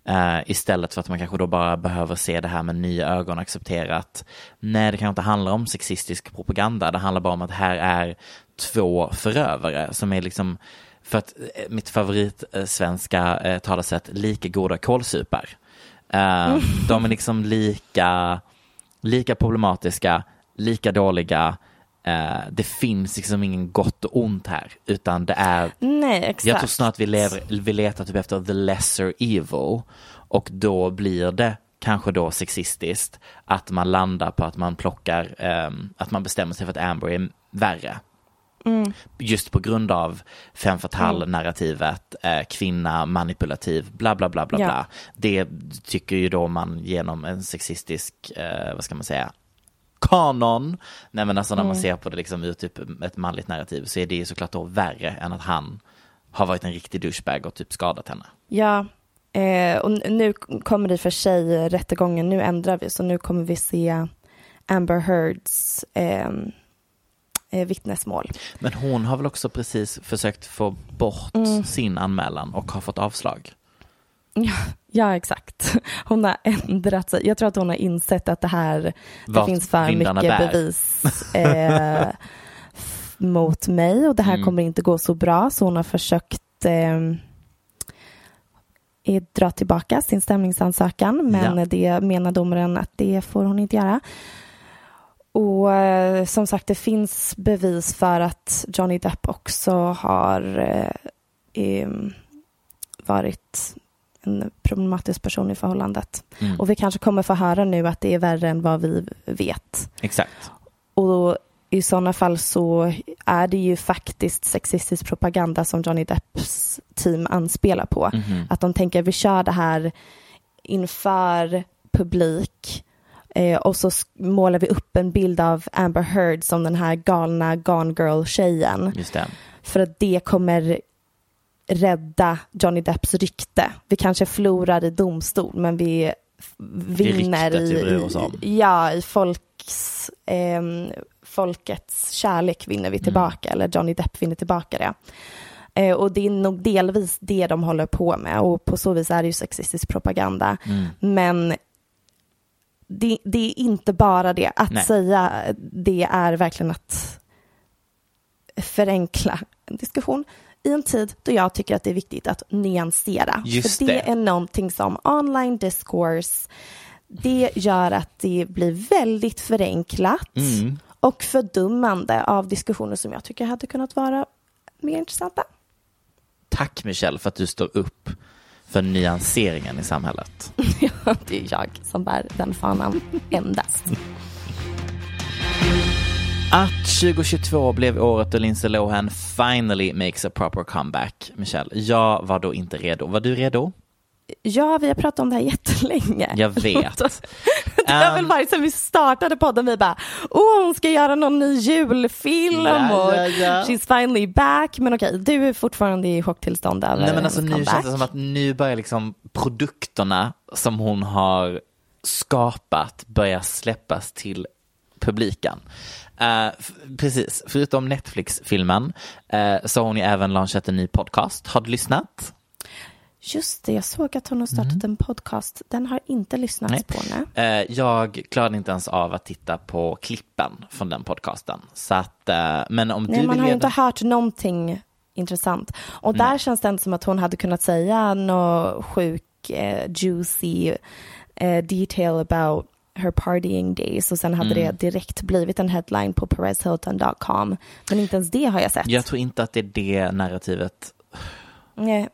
Eh, istället för att man kanske då bara behöver se det här med nya ögon och acceptera att nej, det kanske inte handlar om sexistisk propaganda. Det handlar bara om att här är två förövare som är liksom, för att eh, mitt favorit eh, svenska talesätt, lika goda kålsupar. Eh, de är liksom lika, lika problematiska, lika dåliga. Eh, det finns liksom ingen gott och ont här, utan det är Nej, exakt. jag tror snart vi, lever, vi letar typ efter the lesser evil och då blir det kanske då sexistiskt att man landar på att man plockar, ehm, att man bestämmer sig för att Amber är värre. Just på grund av fem fatale-narrativet, eh, kvinna, manipulativ, bla bla bla bla Ja. bla. Det tycker ju då man genom en sexistisk, eh, vad ska man säga, kanon. Nej men alltså när man ser på det liksom ur typ ett manligt narrativ så är det ju såklart då värre än att han har varit en riktig douchebag och typ skadat henne. Ja, eh, och nu kommer det för sig rättegången, nu ändrar vi, så nu kommer vi se Amber Heards eh, eh, vittnesmål. Men hon har väl också precis försökt få bort sin anmälan och har fått avslag. Ja, ja, exakt. Hon har ändrat sig. Jag tror att hon har insett att det här, det Vart finns för mycket bär. bevis eh, mot mig och det här Mm. kommer inte gå så bra, så hon har försökt eh, dra tillbaka sin stämningsansökan, men Ja. det menar domaren att det får hon inte göra. Och eh, som sagt, det finns bevis för att Johnny Depp också har eh, varit en problematisk person i förhållandet. Mm. Och vi kanske kommer få höra nu att det är värre än vad vi vet. Exakt. Och i sådana fall så är det ju faktiskt sexistisk propaganda som Johnny Depps team anspelar på. Mhm. Att de tänker vi kör det här inför publik eh, och så målar vi upp en bild av Amber Heard som den här galna Gone Girl-tjejen. Just det. För att det kommer rädda Johnny Depps rykte. Vi kanske förlorar i domstol men vi vinner i, i, ja, i folks, ehm, folkets kärlek vinner vi tillbaka, eller Johnny Depp vinner tillbaka det. Eh, och det är nog delvis det de håller på med och på så vis är det ju sexistisk propaganda. Men det, det är inte bara det. Att Nej. säga det är verkligen att förenkla en diskussion i en tid då jag tycker att det är viktigt att nyansera. Just För det, det. är någonting som online discourse, det gör att det blir väldigt förenklat Mm. och fördummande av diskussioner som jag tycker hade kunnat vara mer intressanta. Tack Michelle för att du står upp för nyanseringen i samhället. Ja, det är jag som bär den fanan endast. Att 2022 blev året då Lindsay Lohan finally makes a proper comeback, Michelle. Jag var då inte redo. Var du redo? Ja, vi har pratat om det här jättelänge. Jag vet. Det har väl Um, varit sen vi startade podden, vi bara, åh hon ska göra någon ny julfilm Ja, och ja, ja. she's finally back. Men okej, du är fortfarande i chocktillstånd över Nej men alltså nu comeback. känns det som att nu börjar liksom produkterna som hon har skapat börja släppas till publiken. Eh, precis, förutom Netflix-filmen eh, så har hon ju även lanserat en ny podcast. Har du lyssnat? Just det, jag såg att hon har startat en podcast. Den har inte lyssnats Mm. Nej. på. Nej. Eh, jag klarade inte ens av att titta på klippen från den podcasten. Så att, eh, men om Nej, du man har ju inte hört någonting intressant. Och där känns det inte som att hon hade kunnat säga något sjuk, eh, juicy eh, detail about her partying days och sen hade Mm. det direkt blivit en headline på perezhilton.com. Men inte ens det har jag sett. Jag tror inte att det är det narrativet Nej.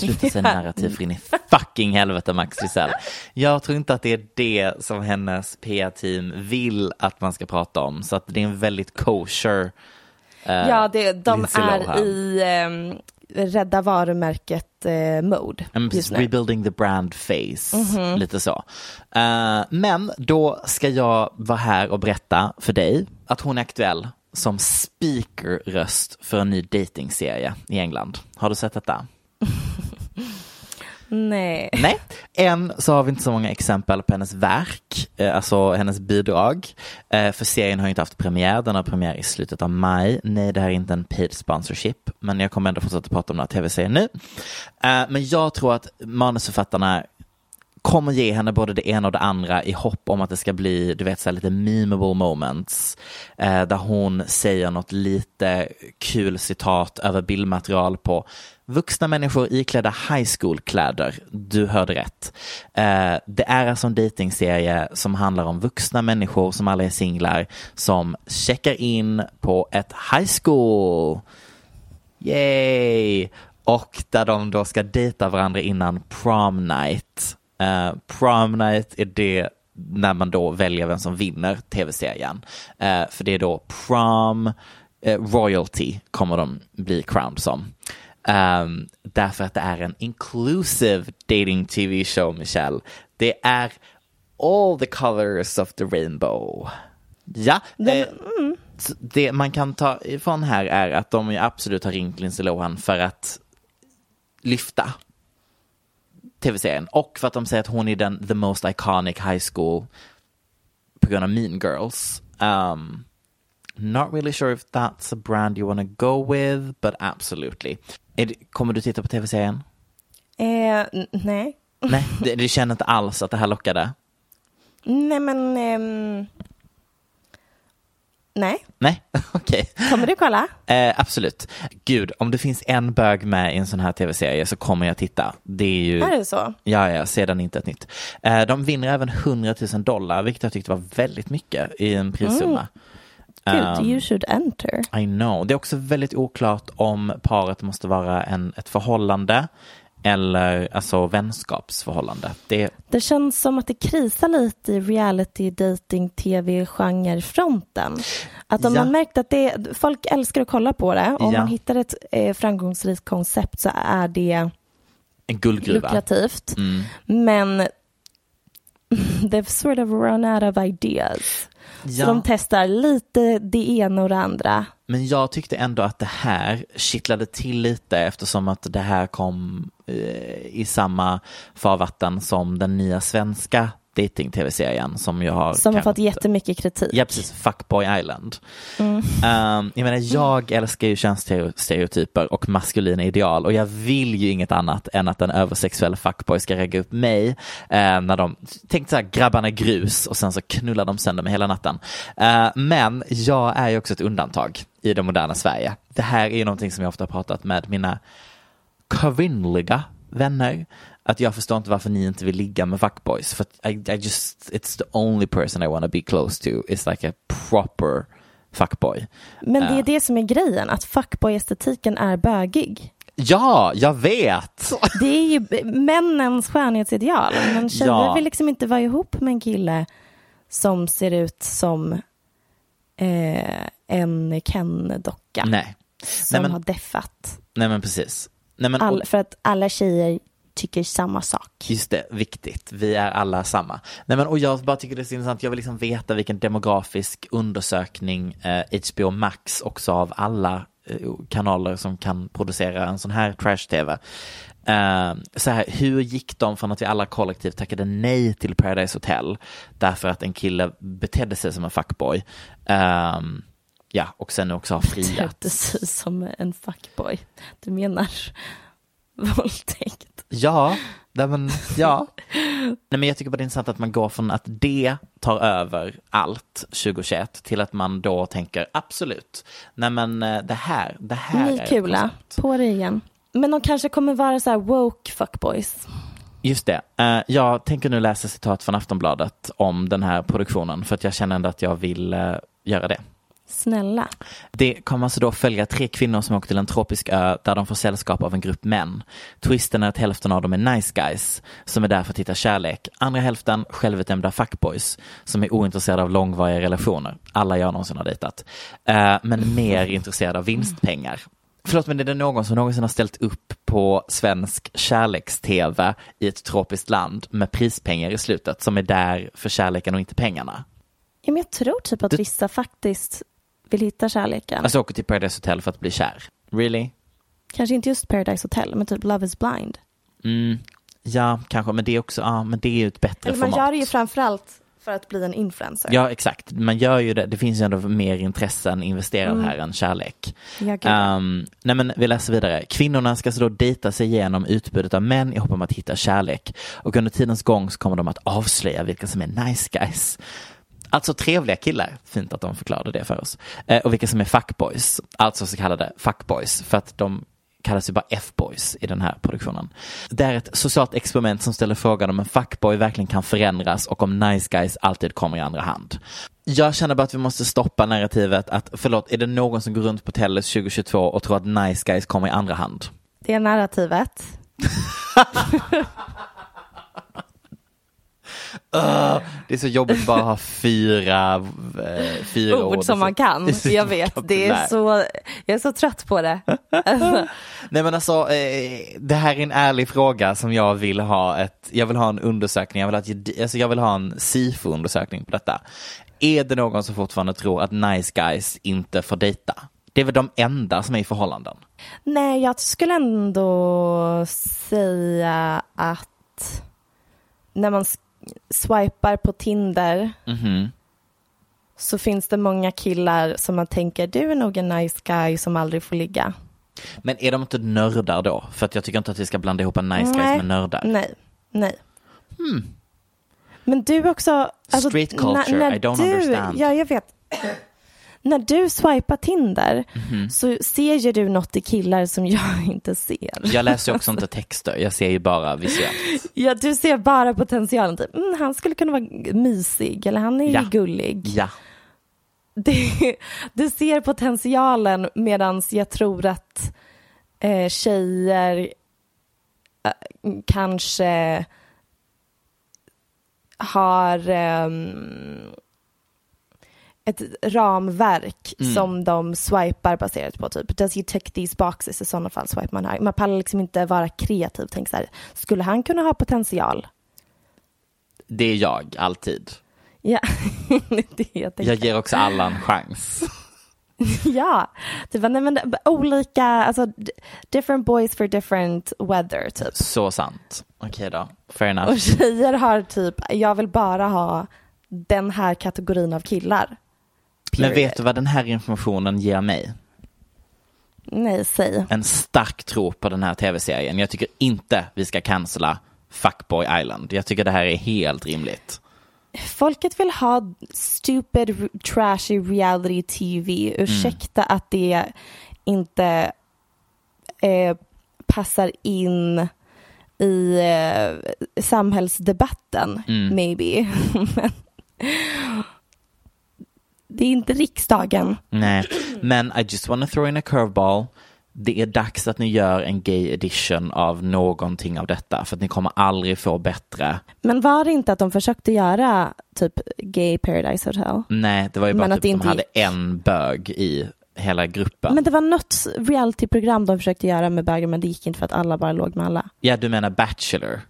Sluta säga narrativ för in i fucking helvete Max Gisell. Jag tror inte att det är det som hennes PR-team vill att man ska prata om. Så att det är en väldigt kosher eh, Ja, det, de är i ehm, rädda varumärket eh, precis, rebuilding the brand face, lite så. Eh, men då ska jag vara här och berätta för dig att hon är aktuell som speakerröst för en ny datingserie i England. Har du sett detta? Nej. Nej, än så har vi inte så många exempel på hennes verk, eh, alltså hennes bidrag. Eh, för serien har inte haft premiär, den har premiär i slutet av maj. Nej, det här är inte en paid sponsorship, men jag kommer ändå fortsätta prata om den här tv-serien nu. Eh, men jag tror att manusförfattarna kommer ge henne både det ena och det andra i hopp om att det ska bli, du vet, så här lite memeable moments. Eh, där hon säger något lite kul citat över bildmaterial på vuxna människor iklädda high school-kläder. Du hörde rätt. Eh, det är alltså en dejtingserie som handlar om vuxna människor som alla är singlar som checkar in på ett high school. Yay! Och där de då ska dejta varandra innan prom night. Eh, prom night är det när man då väljer vem som vinner tv-serien. Eh, för det är då prom eh, royalty kommer de bli crowned som. Um, därför att det är en inclusive dating tv show, Michelle. Det är all the colors of the rainbow. Ja, eh, så det man kan ta ifrån här är att de ju absolut har ringt Lindsay Lohan för att lyfta tv-serien och för att de säger att hon är den the most iconic high school på grund av Mean Girls. Um, not really sure if that's a brand you want to go with, but absolutely. Det, kommer du titta på tv-serien? Eh, nej. Nej, du, känner inte alls att det här lockade? Nej, men... ehm, nej. Nej, okej. Kommer du kolla? Eh, absolut. Gud, om det finns en bög med i en sån här tv-serie så kommer jag titta. Det är ju... Är det så? Ja, ja, sedan inte ett nytt. Eh, de vinner även 100 000 dollar, vilket jag tyckte var väldigt mycket i en prissumma. Gud, Um, you should enter. I know. Det är också väldigt oklart om paret måste vara en, ett förhållande eller alltså vänskapsförhållande. Det, Det känns som att det krisar lite i reality, dating, tv, genre-fronten. Att om Ja. man märkt att det, folk älskar att kolla på det, om Ja. man hittar ett eh, framgångsrikt koncept så är det en guldgruva. lukrativt. Mm. Men they've sort of run out of ideas. Ja. Så de testar lite det ena och det andra. Men jag tyckte ändå att det här kittlade till lite eftersom att det här kom eh, i samma farvatten som den nya svenska dating-tv-serien som jag har Som har fått jättemycket kritik. Ja, precis. Fuckboy Island. Mm. Um, jag menar, jag älskar ju könsstereotyper och maskulina ideal och jag vill ju inget annat än att en översexuell fuckboy ska regga upp mig eh, när de, tänk så här, grabbarna grus och sen så knullar de sönder mig hela natten. Eh, men jag är ju också ett undantag i det moderna Sverige. Det här är ju någonting som jag ofta har pratat med mina kvinnliga vänner att jag förstår inte varför ni inte vill ligga med fuckboys. För I, I just, it's the only person I want to be close to is like a proper fuckboy. Men det är det som är grejen, att fuckboy-estetiken är bögig. Ja, jag vet! Det är ju männens skönhetsideal. Men tjejer Ja. vill liksom inte vara ihop med en kille som ser ut som eh, en Ken-docka. Nej. Som Nej, men- har deffat. Nej men precis. Nej, men, All, för att alla tjejer tycker samma sak. just det, viktigt. Vi är alla samma. Nej, men, och jag bara tycker det är så intressant. Jag vill liksom veta vilken demografisk undersökning eh, HBO Max också av alla eh, kanaler som kan producera en sån här trash-tv. Eh, så här, hur gick de från att vi alla kollektivt tackade nej till Paradise Hotel därför att en kille betedde sig som en fuckboy. Ja, och sen också har friat. Precis som en fuckboy. Du menar våldtäkt? Ja, nej men, ja. Nej, men jag tycker bara det är intressant att man går från att det tar över allt 2021 till att man då tänker absolut, nej men eh, det här, det här Ni är kula, på det igen. Men de kanske kommer vara så här woke fuckboys. Just det. Eh, jag tänker nu läsa citat från Aftonbladet om den här produktionen för att jag känner ändå att jag vill eh, göra det. Snälla. Det kommer alltså då följa tre kvinnor som åker till en tropisk ö där de får sällskap av en grupp män. Twisten är att hälften av dem är nice guys som är där för att hitta kärlek. Andra hälften självutnämnda fuckboys som är ointresserade av långvariga relationer. Alla jag någonsin har dejtat. Eh, men mer intresserade av vinstpengar. Förlåt, men är det någon som någonsin har ställt upp på svensk kärleks-tv i ett tropiskt land med prispengar i slutet som är där för kärleken och inte pengarna? Ja, men jag tror typ att Det- vissa faktiskt vill hitta kärleken. Alltså åker till Paradise Hotel för att bli kär. Really? Kanske inte just Paradise Hotel, men typ Love is blind. Mm, ja, kanske, men det är också, ja, men det är ju ett bättre Eller man format. gör det ju framförallt för att bli en influencer. Ja, exakt. Man gör ju det. Det finns ju ändå mer intressen investerade Mm. här än kärlek. Ja. Um, nej men vi läser vidare. Kvinnorna ska så då dejta sig igenom utbudet av män i hopp om att hitta kärlek. Och under tidens gång så kommer de att avslöja vilka som är nice guys. Alltså trevliga killar, fint att de förklarade det för oss. Eh, och vilka som är fuckboys, alltså så kallade fuckboys, för att de kallas ju bara F-boys i den här produktionen. Det är ett socialt experiment som ställer frågan om en fuckboy verkligen kan förändras och om nice guys alltid kommer i andra hand. Jag känner bara att vi måste stoppa narrativet att, förlåt, är det någon som går runt på Tellus 2022 och tror att nice guys kommer i andra hand? Det är narrativet. Det är så jobbigt att bara ha fyra, eh, fyra Ord som man kan. Jag vet, det är så, jag är så trött på det. Nej men alltså, eh, det här är en ärlig fråga som jag vill ha ett, jag vill ha en undersökning, jag vill ha, ett, alltså jag vill ha en SIFO-undersökning på detta. Är det någon som fortfarande tror att nice guys inte får dejta? Det är väl de enda som är i förhållanden? Nej, jag skulle ändå säga att när man swipar på Tinder Mhm. så finns det många killar som man tänker, du är nog en nice guy som aldrig får ligga. Men är de inte nördar då? För att jag tycker inte att vi ska blanda ihop en nice Nej. med nördar. Nej, nej. Men du också... alltså, Street culture, I don't du, understand. Ja, jag vet. När du swipar Tinder Mhm. så ser ju du något i killar som jag inte ser. Jag läser ju också inte texter, jag ser ju bara visuellt. Ja, du ser bara potentialen. Typ, mm, han skulle kunna vara mysig eller han är Ja. gullig. Ja. Det, du ser potentialen medan jag tror att eh, tjejer eh, kanske har ehm, ett ramverk Mm. som de swipar baserat på. Typ, does he tick these boxes? I sådana fall swipar man här. Man pallar liksom inte vara kreativ. Tänk så här, skulle han kunna ha potential? Det är jag, alltid. Ja, det jag tänker. Jag ger också alla en chans. Ja, typ, nej, men olika, alltså different boys for different weather typ. Så sant. Okej då, fair enough. Och tjejer har typ, jag vill bara ha den här kategorin av killar. Men Period. vet du vad den här informationen ger mig? Nej, säg. En stark tro på den här tv-serien. Jag tycker inte vi ska cancella Fuckboy Island. Jag tycker det här är helt rimligt. Folket vill ha stupid, trashy reality TV. Ursäkta att det inte eh, passar in i eh, samhällsdebatten, Mm. maybe. Det är inte riksdagen. Nej, men I just wanna throw in a curveball. Det är dags att ni gör en gay edition av någonting av detta för att ni kommer aldrig få bättre. Men var det inte att de försökte göra typ Gay Paradise Hotel? Nej, det var ju bara Men att typ det de inte hade en bög i hela gruppen. Men det var något realityprogram de försökte göra med bögar men det gick inte för att alla bara låg med alla. Ja, du menar Bachelor?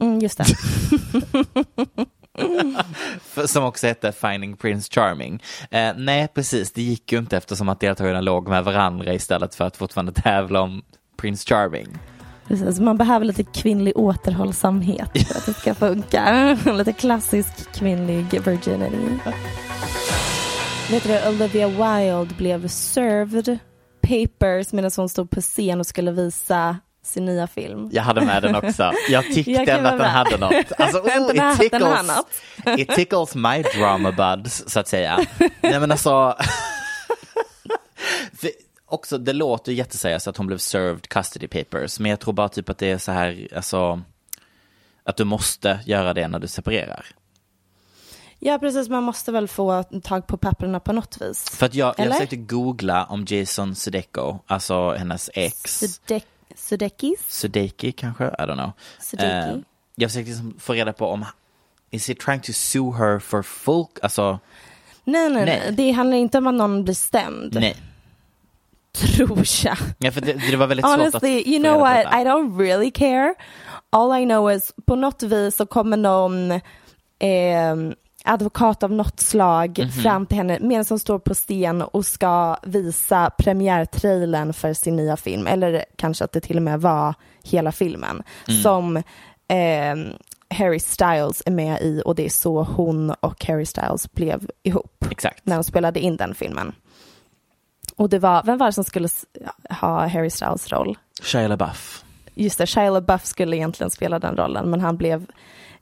Mm, just det. Som också hette Finding Prince Charming. Eh, nej, precis, det gick ju inte eftersom att deltagarna låg med varandra istället för att fortfarande tävla om Prince Charming. Precis, alltså man behöver lite kvinnlig återhållsamhet för att det ska funka. lite klassisk kvinnlig virginity. Vet du, Olivia Wilde blev served papers medan hon stod på scen och skulle visa sin nya film. Jag hade med den också. Jag tyckte Jag ändå att den hade något. Alltså, oh, it, tickles, it tickles my drama buds, så att säga. Nej men alltså. För också, det låter jätteseriöst att hon blev served custody papers, men jag tror bara typ att det är så här, alltså, att du måste göra det när du separerar. Ja precis, man måste väl få tag på papperna på något vis. För att jag, jag Eller? försökte googla om Jason Sudeiko, alltså hennes ex. Sudek- Sudekis? Sudeiki kanske, I don't know. Sudeiki. Eh, jag försökte liksom få reda på om, is he trying to sue her for full, alltså, Nej, nej, Nej. nej. Det handlar inte om att någon blir stämd. nej. Tror jag. Ja, för det, det var väldigt svårt att Honestly, you know what? detta. I don't really care. All I know is på något vis så kommer någon eh, advokat av något slag Mhm. fram till henne medan hon står på scen och ska visa premiärtrailern för sin nya film. Eller kanske att det till och med var hela filmen. Mm. Som eh, Harry Styles är med i och det är så hon och Harry Styles blev ihop Exakt. när de spelade in den filmen. Och det var, vem var det som skulle ha Harry Styles roll? Shia LaBeouf. Just det, Shia LaBeouf skulle egentligen spela den rollen, men han blev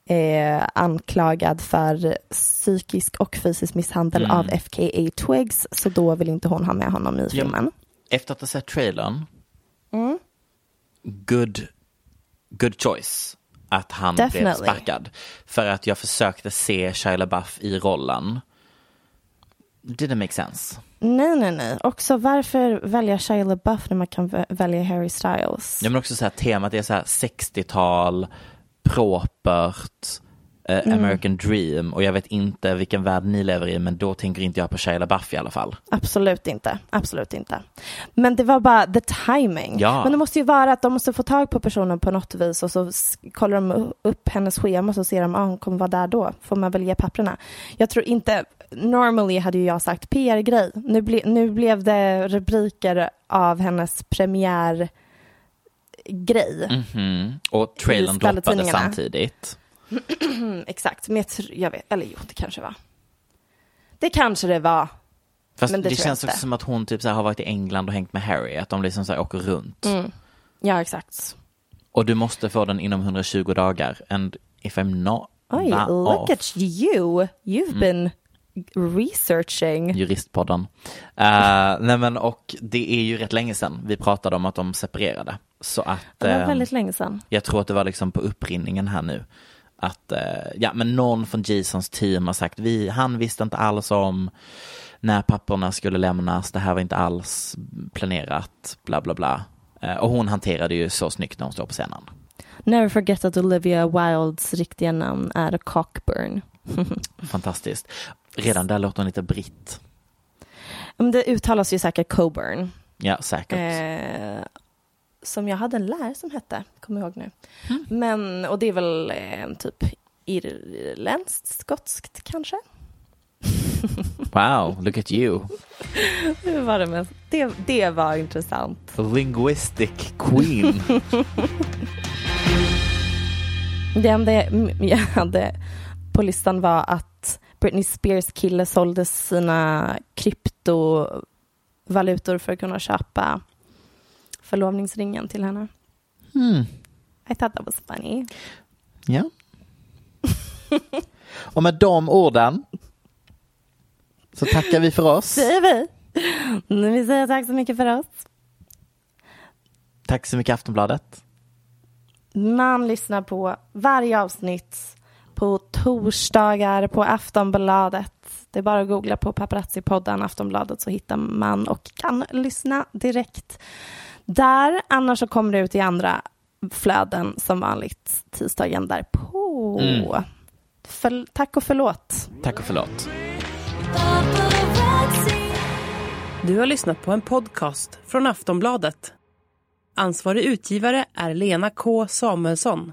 eh, anklagad för psykisk och fysisk misshandel Mm. av FKA Twigs, så då vill inte hon ha med honom i filmen. Efter att ha sett trailern, Mm. good, good choice att han blev Definitely. sparkad. För att jag försökte se Shia LaBeouf i rollen. Didn't make sense. Nej, nej, nej. Också varför välja Shia LaBeouf när man kan vä- välja Harry Styles? Ja, men också så här, temat är så här 60-tal, propert, eh, Mm. American dream och jag vet inte vilken värld ni lever i men då tänker inte jag på Shia LaBeouf i alla fall. Absolut inte. Absolut inte. Men det var bara the timing. Ja. Men det måste ju vara att de måste få tag på personen på något vis och så kollar de upp hennes schema och så ser de att ah, hon kommer vara där då. Får man väl ge papperna. Jag tror inte, normally hade ju jag sagt PR-grej. Nu, ble, nu blev det rubriker av hennes premiärgrej. Mhm. Och trailern droppade samtidigt. Mm, exakt, men jag, jag vet, eller jo, det kanske var. Det kanske det var. Fast Men det, det känns också som att hon typ så här har varit i England och hängt med Harry, att de liksom så här åker runt. Mm. Ja, exakt. Och du måste få den inom 120 dagar. And if I'm not Oj, look off, at you. You've been researching. Juristpodden. Uh, nej men och det är ju rätt länge sedan vi pratade om att de separerade. Så att Det var eh, väldigt länge sedan. jag tror att det var liksom på upprinningen här nu. Att, eh, ja men någon från Jasons team har sagt, vi, han visste inte alls om när papporna skulle lämnas, det här var inte alls planerat, bla bla bla. Och hon hanterade ju så snyggt när hon står på scenen. Never forget att Olivia Wildes riktiga namn är Cockburn. Fantastiskt. Redan där låter hon lite britt. Men det uttalas ju säkert Coburn. Ja, säkert. Eh, som jag hade en lärare som hette, kommer jag ihåg nu. Men, och det är väl eh, typ irländskt, skotskt kanske? Wow, look at you. Det var, det, mest, det, det var intressant. Linguistic queen. Det enda jag hade på listan var att Britney Spears kille sålde sina kryptovalutor för att kunna köpa förlovningsringen till henne. Hmm. I thought that was funny. Ja. Och med de orden så tackar vi för oss. Säger vi. Nu vill säga tack så mycket för oss. Tack så mycket Aftonbladet. Man lyssnar på varje avsnitt på torsdagar på Aftonbladet. Det är bara att googla på paparazzi-podden Aftonbladet så hittar man och kan lyssna direkt där. Annars så kommer det ut i andra flöden som vanligt tisdagen därpå. Mm. För, tack och förlåt. Tack och förlåt. Du har lyssnat på en podcast från Aftonbladet. Ansvarig utgivare är Lena K Samuelsson.